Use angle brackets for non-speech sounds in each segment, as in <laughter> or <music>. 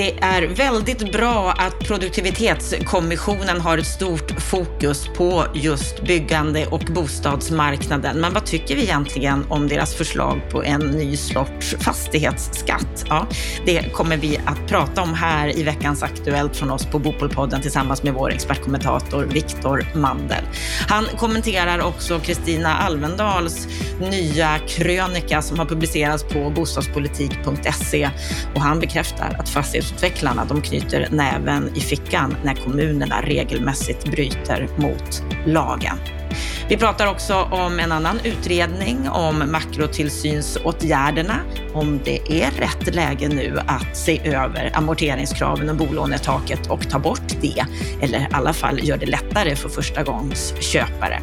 Det är väldigt bra att produktivitetskommissionen har ett stort fokus på just byggande och bostadsmarknaden. Men vad tycker vi egentligen om deras förslag på en ny sorts fastighetsskatt? Ja, det kommer vi att prata om här i veckans Aktuellt från oss på Bopolpodden tillsammans med vår expertkommentator Viktor Mandel. Han kommenterar också Kristina Alvendals nya krönika som har publicerats på bostadspolitik.se och han bekräftar att fastighets Utvecklarna, de knyter näven i fickan när kommunerna regelmässigt bryter mot lagen. Vi pratar också om en annan utredning om makrotillsynsåtgärderna, om det är rätt läge nu att se över amorteringskraven och bolånetaket och ta bort det, eller i alla fall gör det lättare för förstagångsköpare.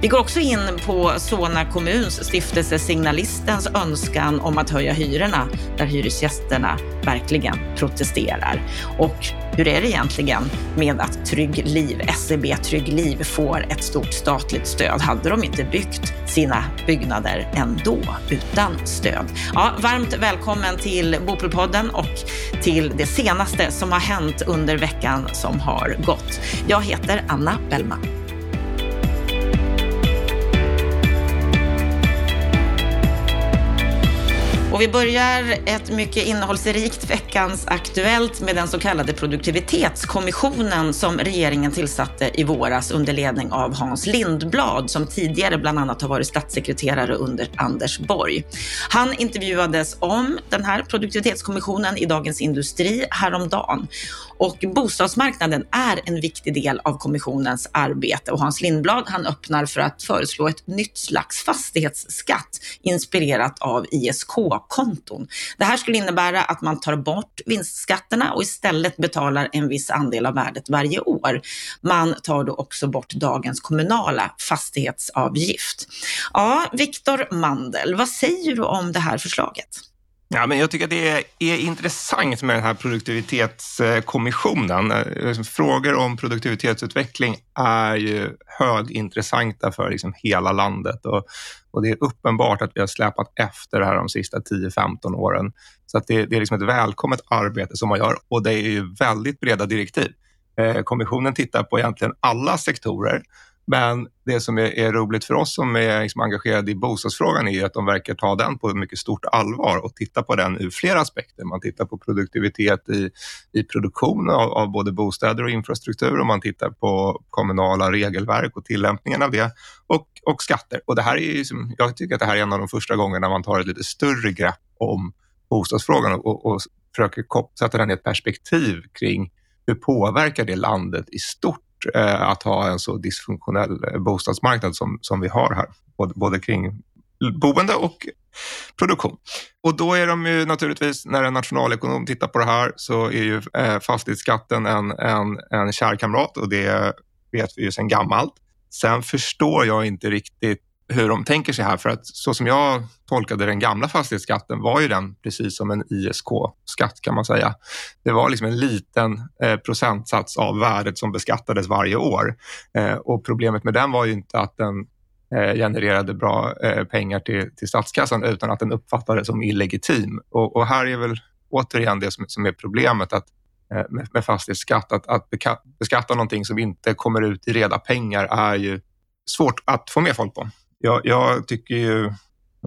Vi går också in på Solna kommuns stiftelse Signalistens önskan om att höja hyrorna, där hyresgästerna verkligen protesterar. Och hur är det egentligen med att Trygg Liv, SEB Trygg Liv, får ett stort statligt stöd? Hade de inte byggt sina byggnader ändå utan stöd? Ja, varmt välkommen till Bopelpodden och till det senaste som har hänt under veckan som har gått. Jag heter Anna Bellman. Och vi börjar ett mycket innehållsrikt veckans Aktuellt med den så kallade produktivitetskommissionen som regeringen tillsatte i våras under ledning av Hans Lindblad som tidigare bland annat har varit statssekreterare under Anders Borg. Han intervjuades om den här produktivitetskommissionen i Dagens Industri häromdagen. Och bostadsmarknaden är en viktig del av kommissionens arbete. Och Hans Lindblad han öppnar för att föreslå ett nytt slags fastighetsskatt inspirerat av ISK A-konton. Det här skulle innebära att man tar bort vinstskatterna och istället betalar en viss andel av värdet varje år. Man tar då också bort dagens kommunala fastighetsavgift. Ja, Viktor Mandel, vad säger du om det här förslaget? Ja, men jag tycker att det är, är intressant med den här produktivitetskommissionen. Eh, frågor om produktivitetsutveckling är ju högintressanta för liksom hela landet och, och det är uppenbart att vi har släpat efter det här de sista 10-15 åren. Så att det, det är liksom ett välkommet arbete som man gör och det är ju väldigt breda direktiv. Eh, kommissionen tittar på egentligen alla sektorer men det som är, är, roligt för oss som är liksom engagerade i bostadsfrågan är att de verkar ta den på mycket stort allvar och titta på den ur flera aspekter. Man tittar på produktivitet i, i produktion av, av både bostäder och infrastruktur och man tittar på kommunala regelverk och tillämpningen av det och, och skatter. Och det här är liksom, jag tycker att det här är en av de första gångerna man tar ett lite större grepp om bostadsfrågan och, och försöker sätta den i ett perspektiv kring hur påverkar det landet i stort eh, att ha en så dysfunktionell eh, bostadsmarknad som, som vi har här, både, både kring boende och produktion. Och då är de ju naturligtvis, när en nationalekonom tittar på det här, så är ju eh, fastighetsskatten en, en, en kärkamrat och det vet vi ju sedan gammalt. Sen förstår jag inte riktigt hur de tänker sig här. För att så som jag tolkade den gamla fastighetsskatten var ju den precis som en ISK-skatt kan man säga. Det var liksom en liten eh, procentsats av värdet som beskattades varje år. Eh, och problemet med den var ju inte att den eh, genererade bra eh, pengar till, till statskassan utan att den uppfattades som illegitim. Och, och här är väl återigen det som, som är problemet att eh, med, med fastighetsskatt, att, att beskatta någonting som inte kommer ut i reda pengar är ju svårt att få med folk på jag, jag tycker ju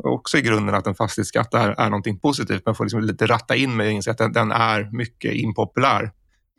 också i grunden att en fastighetsskatt är, är någonting positivt. Man får liksom lite ratta in mig och inse att den, den, är mycket impopulär.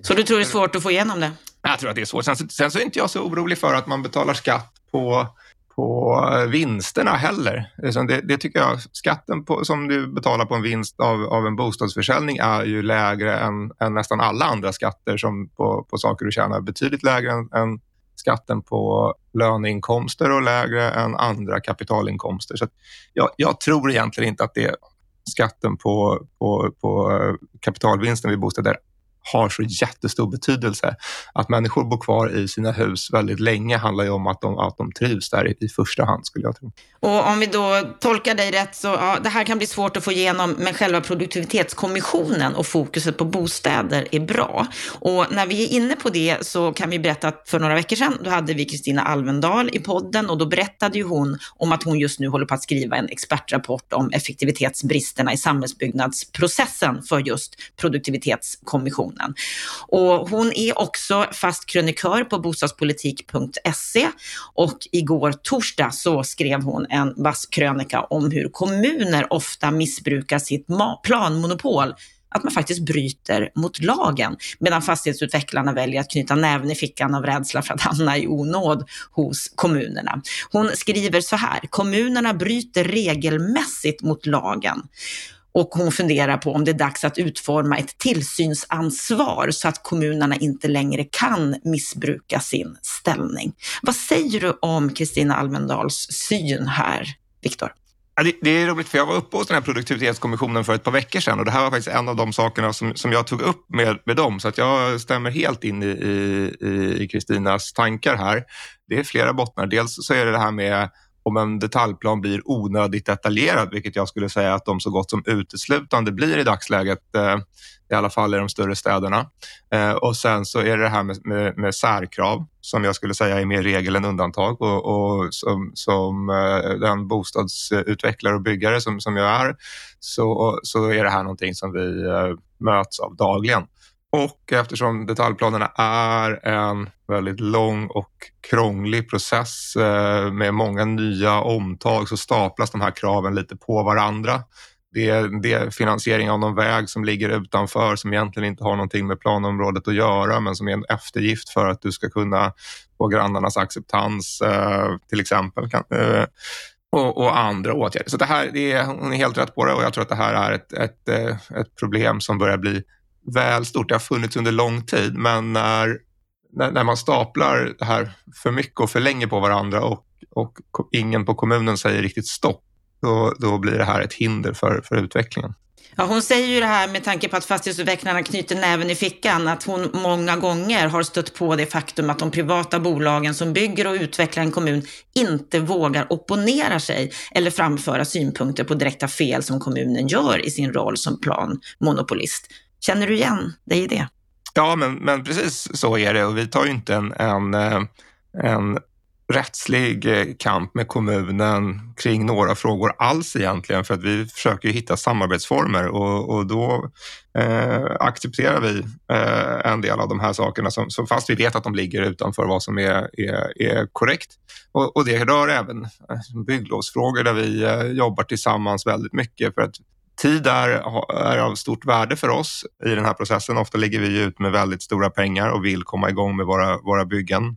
Så du tror det är svårt att få igenom det? Jag tror att det är svårt. Sen, sen så är inte jag så orolig för att man betalar skatt på, på vinsterna heller. Det, det tycker jag, skatten på, som du betalar på en vinst av, av en bostadsförsäljning är ju lägre än, än nästan alla andra skatter som på, på saker du tjänar. Betydligt lägre än, än skatten på löneinkomster och lägre än andra kapitalinkomster. Så jag, jag, tror egentligen inte att det skatten på, på, på kapitalvinsten vid bostäder har så jättestor betydelse. Att människor bor kvar i sina hus väldigt länge handlar ju om att de, att de trivs där i, i första hand skulle jag tro. Och om vi då tolkar dig rätt så ja, det här kan bli svårt att få igenom, men själva produktivitetskommissionen och fokuset på bostäder är bra. Och när vi är inne på det så kan vi berätta att för några veckor sedan, då hade vi Kristina Alvendal i podden och då berättade ju hon om att hon just nu håller på att skriva en expertrapport om effektivitetsbristerna i samhällsbyggnadsprocessen för just produktivitetskommissionen. Och hon är också fast krönikör på bostadspolitik.se och igår torsdag så skrev hon en vass krönika om hur kommuner ofta missbrukar sitt planmonopol att man faktiskt bryter mot lagen, medan fastighetsutvecklarna väljer att knyta näven i fickan av rädsla för att hamna i onåd hos kommunerna. Hon skriver så här, kommunerna bryter regelmässigt mot lagen och hon funderar på om det är dags att utforma ett tillsynsansvar så att kommunerna inte längre kan missbruka sin ställning. Vad säger du om Kristina Almendals syn här, Viktor? Ja, det, det, är roligt för jag var uppe hos den här produktivitetskommissionen för ett par veckor sedan och det här var faktiskt en av de sakerna som, som jag tog upp med, med dem så att jag stämmer helt in i Kristinas tankar här. Det är flera bottnar. Dels så är det det här med om en detaljplan blir onödigt detaljerad, vilket jag skulle säga att de så gott som uteslutande blir i dagsläget, eh, i alla fall i de större städerna. Eh, och sen så är det det här med, med, med särkrav som jag skulle säga är mer regel än undantag och, och som, som eh, den bostadsutvecklare och byggare som, som jag är så, så är det här någonting som vi eh, möts av dagligen. Och eftersom detaljplanerna är en väldigt lång och krånglig process eh, med många nya omtag så staplas de här kraven lite på varandra. Det är, det är finansiering av någon väg som ligger utanför som egentligen inte har någonting med planområdet att göra men som är en eftergift för att du ska kunna få grannarnas acceptans eh, till exempel. Eh, och, och, andra åtgärder. Så det här, det är, hon är helt rätt på det och jag tror att det här är ett, ett, ett problem som börjar bli väl stort. Det har funnits under lång tid, men när, när, när man staplar det här för mycket och för länge på varandra och, och ingen på kommunen säger riktigt stopp, då, då blir det här ett hinder för, för utvecklingen. Ja, hon säger ju det här med tanke på att fastighetsutvecklarna knyter näven i fickan, att hon många gånger har stött på det faktum att de privata bolagen som bygger och utvecklar en kommun inte vågar opponera sig eller framföra synpunkter på direkta fel som kommunen gör i sin roll som planmonopolist. Känner du igen dig i det? Ja, men, men precis så är det och vi tar ju inte en, en, eh, en rättslig eh, kamp med kommunen kring några frågor alls egentligen för att vi försöker hitta samarbetsformer och, och då eh, accepterar vi eh, en del av de här sakerna som, som fast vi vet att de ligger utanför vad som är, är, är korrekt. Och, och det rör även eh, bygglovsfrågor där vi eh, jobbar tillsammans väldigt mycket för att Tid är, är av stort värde för oss i den här processen. Ofta ligger vi ut med väldigt stora pengar och vill komma igång med våra, våra byggen.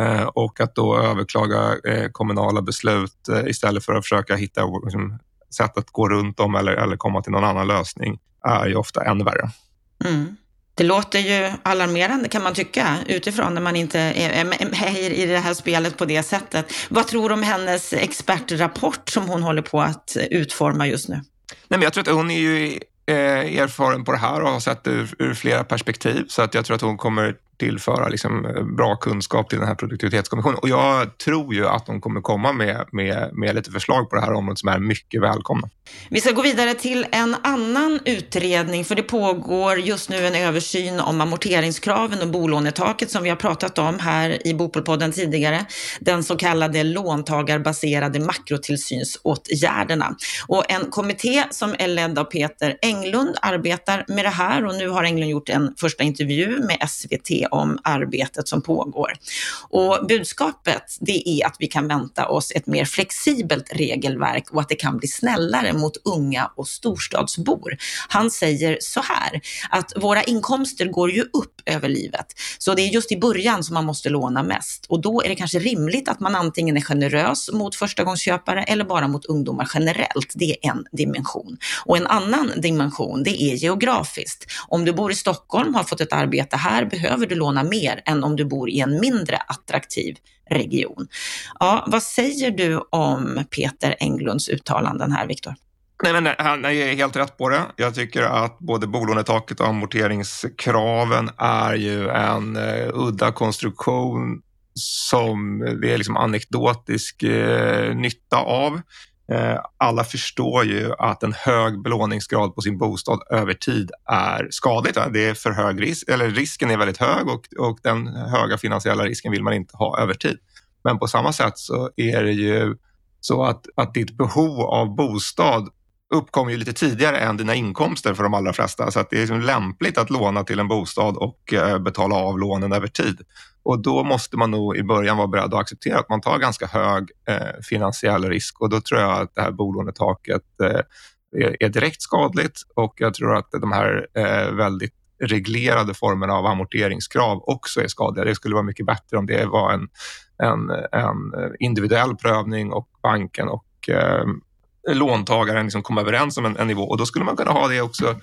Eh, och att då överklaga eh, kommunala beslut eh, istället för att försöka hitta liksom, sätt att gå runt dem eller, eller komma till någon annan lösning är ju ofta ännu värre. Mm. Det låter ju alarmerande kan man tycka utifrån när man inte är med i det här spelet på det sättet. Vad tror du om hennes expertrapport som hon håller på att utforma just nu? Nej, men jag tror att hon är ju eh, erfaren på det här och har sett det ur, ur, flera perspektiv. Så att jag tror att hon kommer tillföra liksom, bra kunskap till den här produktivitetskommissionen. Och jag tror ju att de kommer komma med, med, med lite förslag på det här området som är mycket välkomna. Vi ska gå vidare till en annan utredning, för det pågår just nu en översyn om amorteringskraven och bolånetaket som vi har pratat om här i Bopolpodden tidigare. Den så kallade låntagarbaserade makrotillsynsåtgärderna. Och en kommitté som är ledd av Peter Englund arbetar med det här och nu har Englund gjort en första intervju med SVT om arbetet som pågår. Och budskapet det är att vi kan vänta oss ett mer flexibelt regelverk och att det kan bli snällare mot unga och storstadsbor. Han säger så här, att våra inkomster går ju upp över livet, så det är just i början som man måste låna mest och då är det kanske rimligt att man antingen är generös mot förstagångsköpare eller bara mot ungdomar generellt. Det är en dimension. Och en annan dimension, det är geografiskt. Om du bor i Stockholm, har fått ett arbete här, behöver du låna mer än om du bor i en mindre attraktiv region. Ja, vad säger du om Peter Englunds uttalanden här, Viktor? Nej, men han är helt rätt på det. Jag tycker att både bolånetaket och amorteringskraven är ju en uh, udda konstruktion som det är liksom anekdotisk eh, nytta av. Eh, alla förstår ju att en hög belåningsgrad på sin bostad över tid är skadligt. Det är för hög risk, eller risken är väldigt hög och, och den höga finansiella risken vill man inte ha över tid. Men på samma sätt så är det ju så att, att ditt behov av bostad uppkommer ju lite tidigare än dina inkomster för de allra flesta. Så att det är liksom lämpligt att låna till en bostad och eh, betala av lånen över tid. Och då måste man nog i början vara beredd att acceptera att man tar ganska hög eh, finansiell risk. Och då tror jag att det här bolånetaket eh, är, direkt skadligt. Och jag tror att de här eh, väldigt reglerade formerna av amorteringskrav också är skadliga. Det skulle vara mycket bättre om det var en, en, en individuell prövning och banken och eh, låntagaren liksom kom överens om en, en, nivå. Och då skulle man kunna ha det också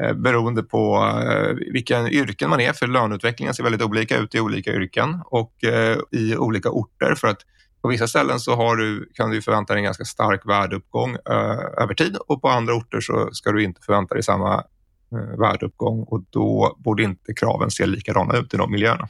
Eh, beroende på eh, vilken vilka yrken man är för löneutvecklingen ser väldigt olika ut i olika yrken och eh, i olika orter för att på vissa ställen så har du, kan du förvänta dig en ganska stark värdeuppgång över tid och på andra orter så ska du inte förvänta dig samma värdeuppgång och då borde inte kraven se likadana ut i de miljöerna.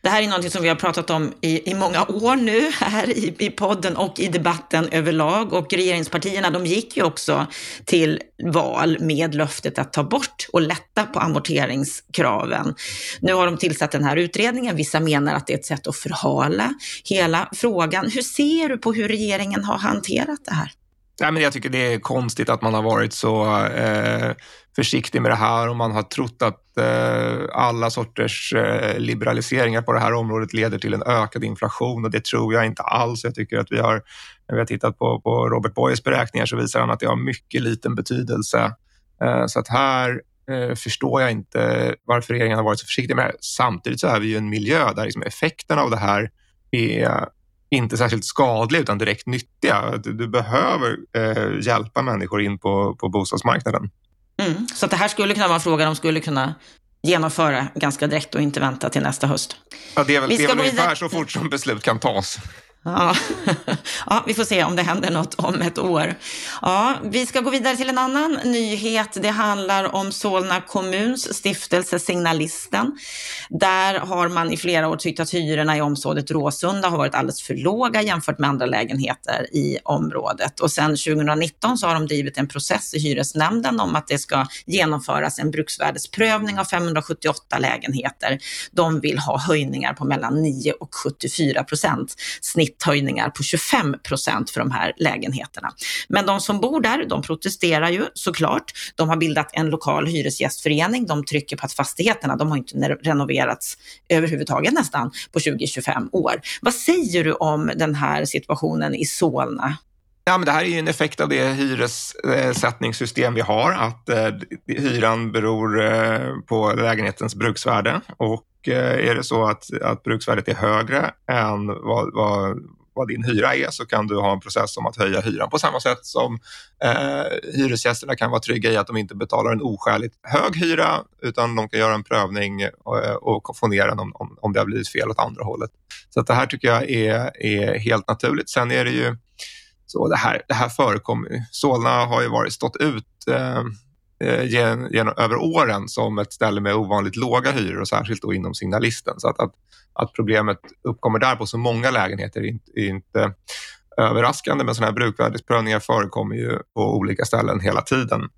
Det här är någonting som vi har pratat om i, i många år nu här i, i podden och i debatten överlag. Och regeringspartierna de gick ju också till val med löftet att ta bort och lätta på amorteringskraven. Nu har de tillsatt den här utredningen. Vissa menar att det är ett sätt att förhala hela frågan. Hur ser du på hur regeringen har hanterat det här? Nej, men jag tycker det är konstigt att man har varit så eh, försiktig med det här och man har trott att eh, alla sorters eh, liberaliseringar på det här området leder till en ökad inflation och det tror jag inte alls. Jag tycker att vi har, när vi har tittat på, på Robert Boyes beräkningar så visar han att det har mycket liten betydelse. Eh, så att här eh, förstår jag inte varför regeringen har varit så försiktig med det. Samtidigt så är vi ju en miljö där liksom effekten av det här är inte särskilt skadliga utan direkt nyttiga. Du, du behöver eh, hjälpa människor in på, på bostadsmarknaden. Mm. Så det här skulle kunna vara en fråga de skulle kunna genomföra ganska direkt och inte vänta till nästa höst. Ja, det är väl, det är väl ungefär så fort som beslut kan tas. Ja. <laughs> ja, vi får se om det händer något om ett år. Ja, vi ska gå vidare till en annan nyhet. Det handlar om Solna kommuns stiftelse Signalisten. Där har man i flera år tyckt att hyrorna i området Råsunda har varit alldeles för låga jämfört med andra lägenheter i området. Och sedan 2019 så har de drivit en process i hyresnämnden om att det ska genomföras en bruksvärdesprövning av 578 lägenheter. De vill ha höjningar på mellan 9 och 74 procent. Snitt snitthöjningar på 25 procent för de här lägenheterna. Men de som bor där, de protesterar ju såklart. De har bildat en lokal hyresgästförening. De trycker på att fastigheterna, de har inte renoverats överhuvudtaget nästan på 20-25 år. Vad säger du om den här situationen i Solna? Ja, men det här är ju en effekt av det hyressättningssystem vi har, att eh, hyran beror eh, på lägenhetens bruksvärde. Och Eh, är det så att, att bruksvärdet är högre än vad, vad, vad din hyra är så kan du ha en process om att höja hyran på samma sätt som eh, hyresgästerna kan vara trygga i att de inte betalar en oskäligt hög hyra utan de kan göra en prövning eh, och, och få ner den om, om, om det har blivit fel åt andra hållet. Så att det här tycker jag är, är helt naturligt. Sen är det ju så det här, det här förekommer. Solna har ju varit, stått ut eh, Eh, gen, gen, över åren som ett ställe med ovanligt låga hyror och särskilt då inom signalisten. Så att, att, att problemet uppkommer där på så många lägenheter är inte, är inte överraskande, men sådana här brukvärdesprövningar förekommer ju på olika ställen hela tiden.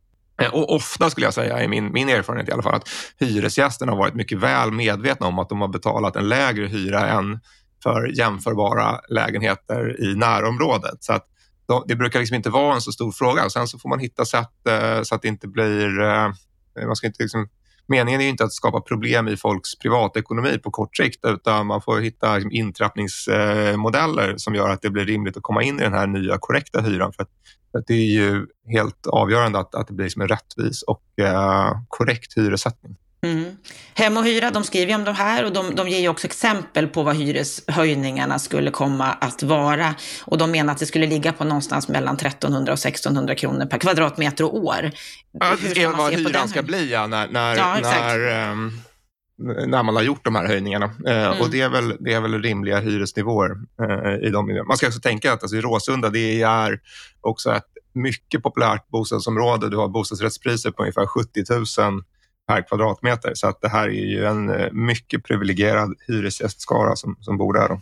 Eh, och ofta skulle jag säga, i min, min erfarenhet i alla fall, att hyresgästerna har varit mycket väl medvetna om att de har betalat en lägre hyra än för jämförbara lägenheter i närområdet. Så att det brukar liksom inte vara en så stor fråga. Sen så får man hitta sätt eh, så att det inte blir... Eh, man ska inte liksom, meningen är ju inte att skapa problem i folks privatekonomi på kort sikt utan man får hitta liksom, intrappningsmodeller som gör att det blir rimligt att komma in i den här nya korrekta hyran. För att, för att det är ju helt avgörande att, att det blir liksom en rättvis och eh, korrekt hyressättning. Mm. Hem och hyra, de skriver om det här och de, de ger ju också exempel på vad hyreshöjningarna skulle komma att vara. Och de menar att det skulle ligga på någonstans mellan 1300 och 1600 kronor per kvadratmeter och år. Ja, det är vad hyran ska bli ja, när, när, ja, när, um, när man har gjort de här höjningarna. Uh, mm. Och det är, väl, det är väl rimliga hyresnivåer uh, i de Man ska också tänka att alltså, i Råsunda, det är också ett mycket populärt bostadsområde. Du har bostadsrättspriser på ungefär 70 000 per kvadratmeter. Så att det här är ju en eh, mycket privilegierad hyresgästskara som, som bor där. Då.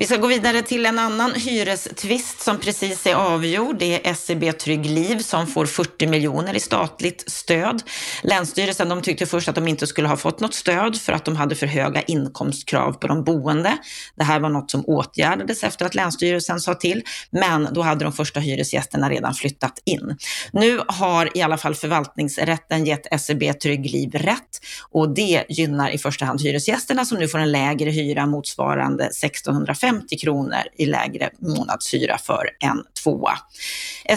Vi ska gå vidare till en annan hyrestvist som precis är avgjord. Det är SEB Trygg Liv som får 40 miljoner i statligt stöd. Länsstyrelsen de tyckte först att de inte skulle ha fått något stöd för att de hade för höga inkomstkrav på de boende. Det här var något som åtgärdades efter att Länsstyrelsen sa till, men då hade de första hyresgästerna redan flyttat in. Nu har i alla fall förvaltningsrätten gett SEB Trygg Liv rätt och det gynnar i första hand hyresgästerna som nu får en lägre hyra motsvarande 1650 150 kronor i lägre månadshyra för en tvåa.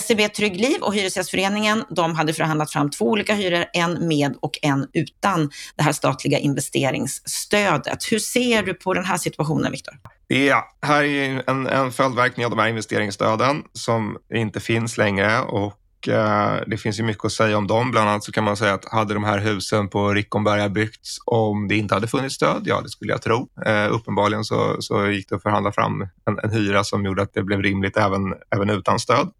SEB Trygg Liv och Hyresgästföreningen de hade förhandlat fram två olika hyror, en med och en utan det här statliga investeringsstödet. Hur ser du på den här situationen, Viktor? Ja, här är en, en följdverkning av de här investeringsstöden som inte finns längre och Eh, det finns ju mycket att säga om dem. Bland annat så kan man säga att hade de här husen på Rickomberga byggts om det inte hade funnits stöd? Ja, det skulle jag tro. Eh, uppenbarligen så, så gick det att förhandla fram en, en hyra som gjorde att det blev rimligt även, även utan stöd.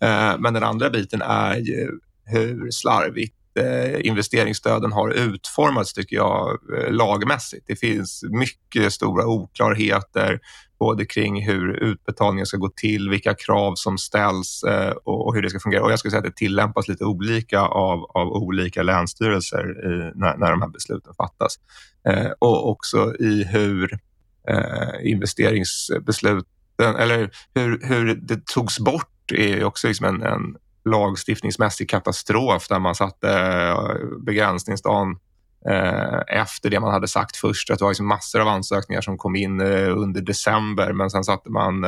Eh, men den andra biten är ju hur slarvigt Eh, investeringsstöden har utformats tycker jag eh, lagmässigt. Det finns mycket stora oklarheter både kring hur utbetalningen ska gå till, vilka krav som ställs eh, och hur det ska fungera. Och jag skulle säga att det tillämpas lite olika av, av olika länsstyrelser i, när, när de här besluten fattas. Eh, och också i hur eh, investeringsbesluten, eller hur, hur det togs bort är också liksom en, en lagstiftningsmässig katastrof där man satte eh, begränsningsdagen eh, efter det man hade sagt först. Att det var liksom massor av ansökningar som kom in eh, under december men sen satte man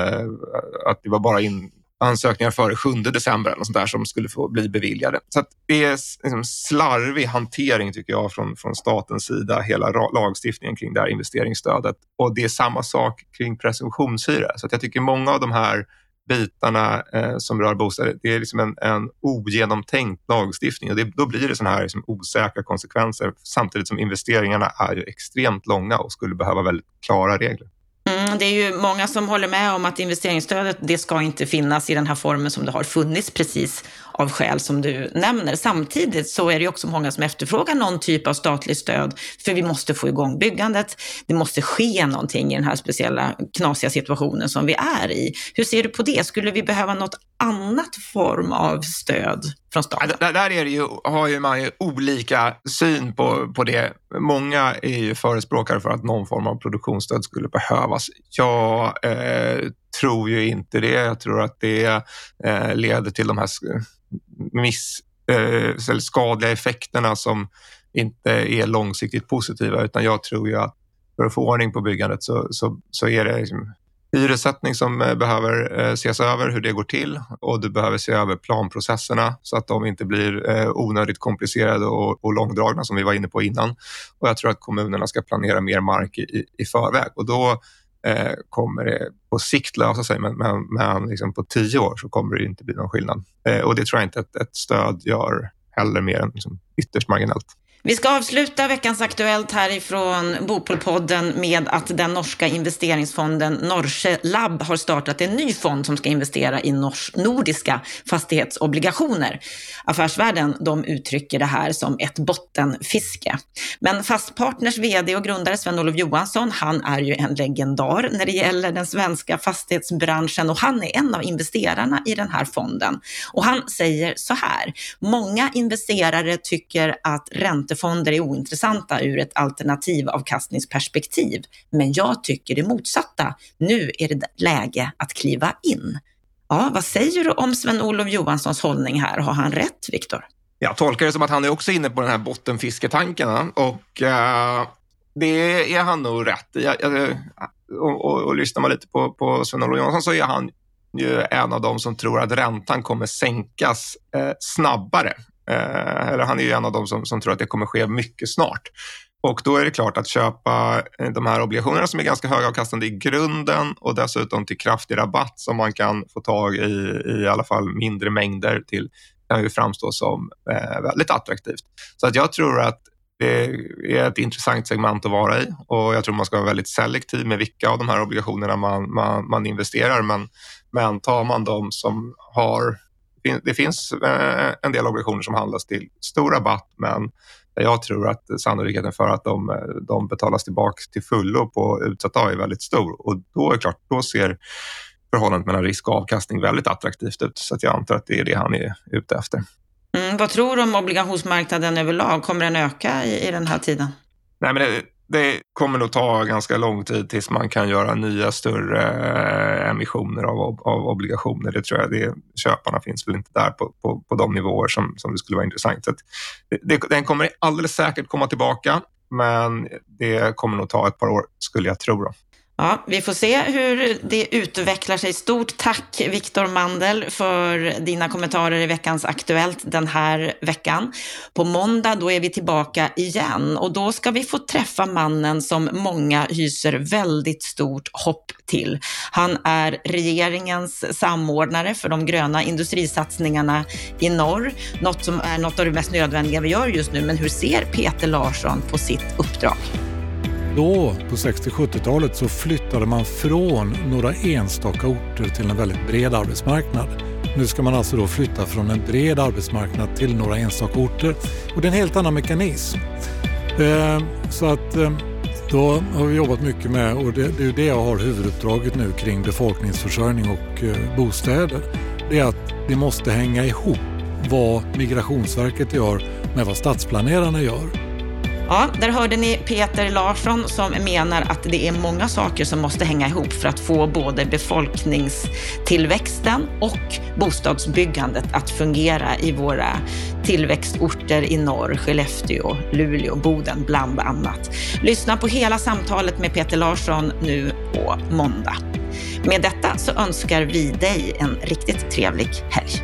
att det var bara in ansökningar före 7 december eller sånt där som skulle få bli beviljade. Så det är liksom slarvig hantering tycker jag från, från statens sida, hela lagstiftningen kring det här investeringsstödet. Och det är samma sak kring presumtionshyra. Så jag tycker många av de här bitarna eh, som rör bostäder, det är liksom en, en ogenomtänkt lagstiftning och det, då blir det sådana här liksom osäkra konsekvenser samtidigt som investeringarna är ju extremt långa och skulle behöva väldigt klara regler. Mm, det är ju många som håller med om att investeringsstödet, det ska inte finnas i den här formen som det har funnits precis av skäl som du nämner. Samtidigt så är det också många som efterfrågar någon typ av statligt stöd, för vi måste få igång byggandet. Det måste ske någonting i den här speciella knasiga situationen som vi är i. Hur ser du på det? Skulle vi behöva något annat form av stöd från staten? Ja, där är det ju, har ju man ju olika syn på, på det. Många är ju förespråkare för att någon form av produktionsstöd skulle behövas. Jag eh, tror ju inte det. Jag tror att det eh, leder till de här miss, eh, skadliga effekterna som inte är långsiktigt positiva utan jag tror ju att för att få ordning på byggandet så, så, så är det liksom hyressättning som eh, behöver eh, ses över hur det går till och du behöver se över planprocesserna så att de inte blir eh, onödigt komplicerade och, och långdragna som vi var inne på innan. Och jag tror att kommunerna ska planera mer mark i, i förväg och då eh, kommer det på sikt lösa sig, men, men, men liksom på tio år så kommer det inte bli någon skillnad. Eh, och det tror jag inte att ett stöd gör heller mer än liksom ytterst marginellt. Vi ska avsluta veckans Aktuellt härifrån Bopolpodden med att den norska investeringsfonden Norse Lab har startat en ny fond som ska investera i nordiska fastighetsobligationer. Affärsvärlden de uttrycker det här som ett bottenfiske. Men Fastpartners vd och grundare Sven-Olof Johansson, han är ju en legendar när det gäller den svenska fastighetsbranschen och han är en av investerarna i den här fonden. Och han säger så här, många investerare tycker att ränte räntefonder är ointressanta ur ett alternativavkastningsperspektiv. Men jag tycker det motsatta. Nu är det läge att kliva in. Ja, vad säger du om Sven-Olof Johanssons hållning här? Har han rätt, Viktor? Jag tolkar det som att han är också inne på den här bottenfisketanken och uh, det är han nog rätt i. Och, och, och, lyssnar man lite på, på Sven-Olof Johansson så är han ju en av dem som tror att räntan kommer sänkas eh, snabbare Eh, eller han är ju en av dem som, som tror att det kommer ske mycket snart. Och då är det klart att köpa eh, de här obligationerna som är ganska högavkastande i grunden och dessutom till kraftig rabatt som man kan få tag i i alla fall mindre mängder till kan ju framstå som eh, väldigt attraktivt. Så att jag tror att det är ett intressant segment att vara i och jag tror man ska vara väldigt selektiv med vilka av de här obligationerna man, man, man investerar. Men, men tar man de som har det finns eh, en del obligationer som handlas till stor rabatt, men jag tror att sannolikheten för att de, de betalas tillbaka till fullo på utsatt A är väldigt stor och då är klart, då ser förhållandet mellan risk och avkastning väldigt attraktivt ut. Så jag antar att det är det han är ute efter. Mm, vad tror du om obligationsmarknaden överlag? Kommer den öka i, i den här tiden? Nej, men det, det kommer nog ta ganska lång tid tills man kan göra nya större eh, emissioner av, av obligationer. Det tror jag. Det, köparna finns väl inte där på, på, på de nivåer som, som det skulle vara intressant. Så det, den kommer alldeles säkert komma tillbaka, men det kommer nog ta ett par år skulle jag tro. Då. Ja, vi får se hur det utvecklar sig. Stort tack Viktor Mandel för dina kommentarer i veckans Aktuellt den här veckan. På måndag då är vi tillbaka igen och då ska vi få träffa mannen som många hyser väldigt stort hopp till. Han är regeringens samordnare för de gröna industrisatsningarna i norr, något som är något av det mest nödvändiga vi gör just nu. Men hur ser Peter Larsson på sitt uppdrag? Då, på 60-70-talet, så flyttade man från några enstaka orter till en väldigt bred arbetsmarknad. Nu ska man alltså då flytta från en bred arbetsmarknad till några enstaka orter och det är en helt annan mekanism. Eh, så att eh, då har vi jobbat mycket med, och det, det är det jag har huvuduppdraget nu kring befolkningsförsörjning och eh, bostäder. Det är att det måste hänga ihop vad Migrationsverket gör med vad stadsplanerarna gör. Ja, där hörde ni Peter Larsson som menar att det är många saker som måste hänga ihop för att få både befolkningstillväxten och bostadsbyggandet att fungera i våra tillväxtorter i norr, Skellefteå, Luleå, Boden bland annat. Lyssna på hela samtalet med Peter Larsson nu på måndag. Med detta så önskar vi dig en riktigt trevlig helg.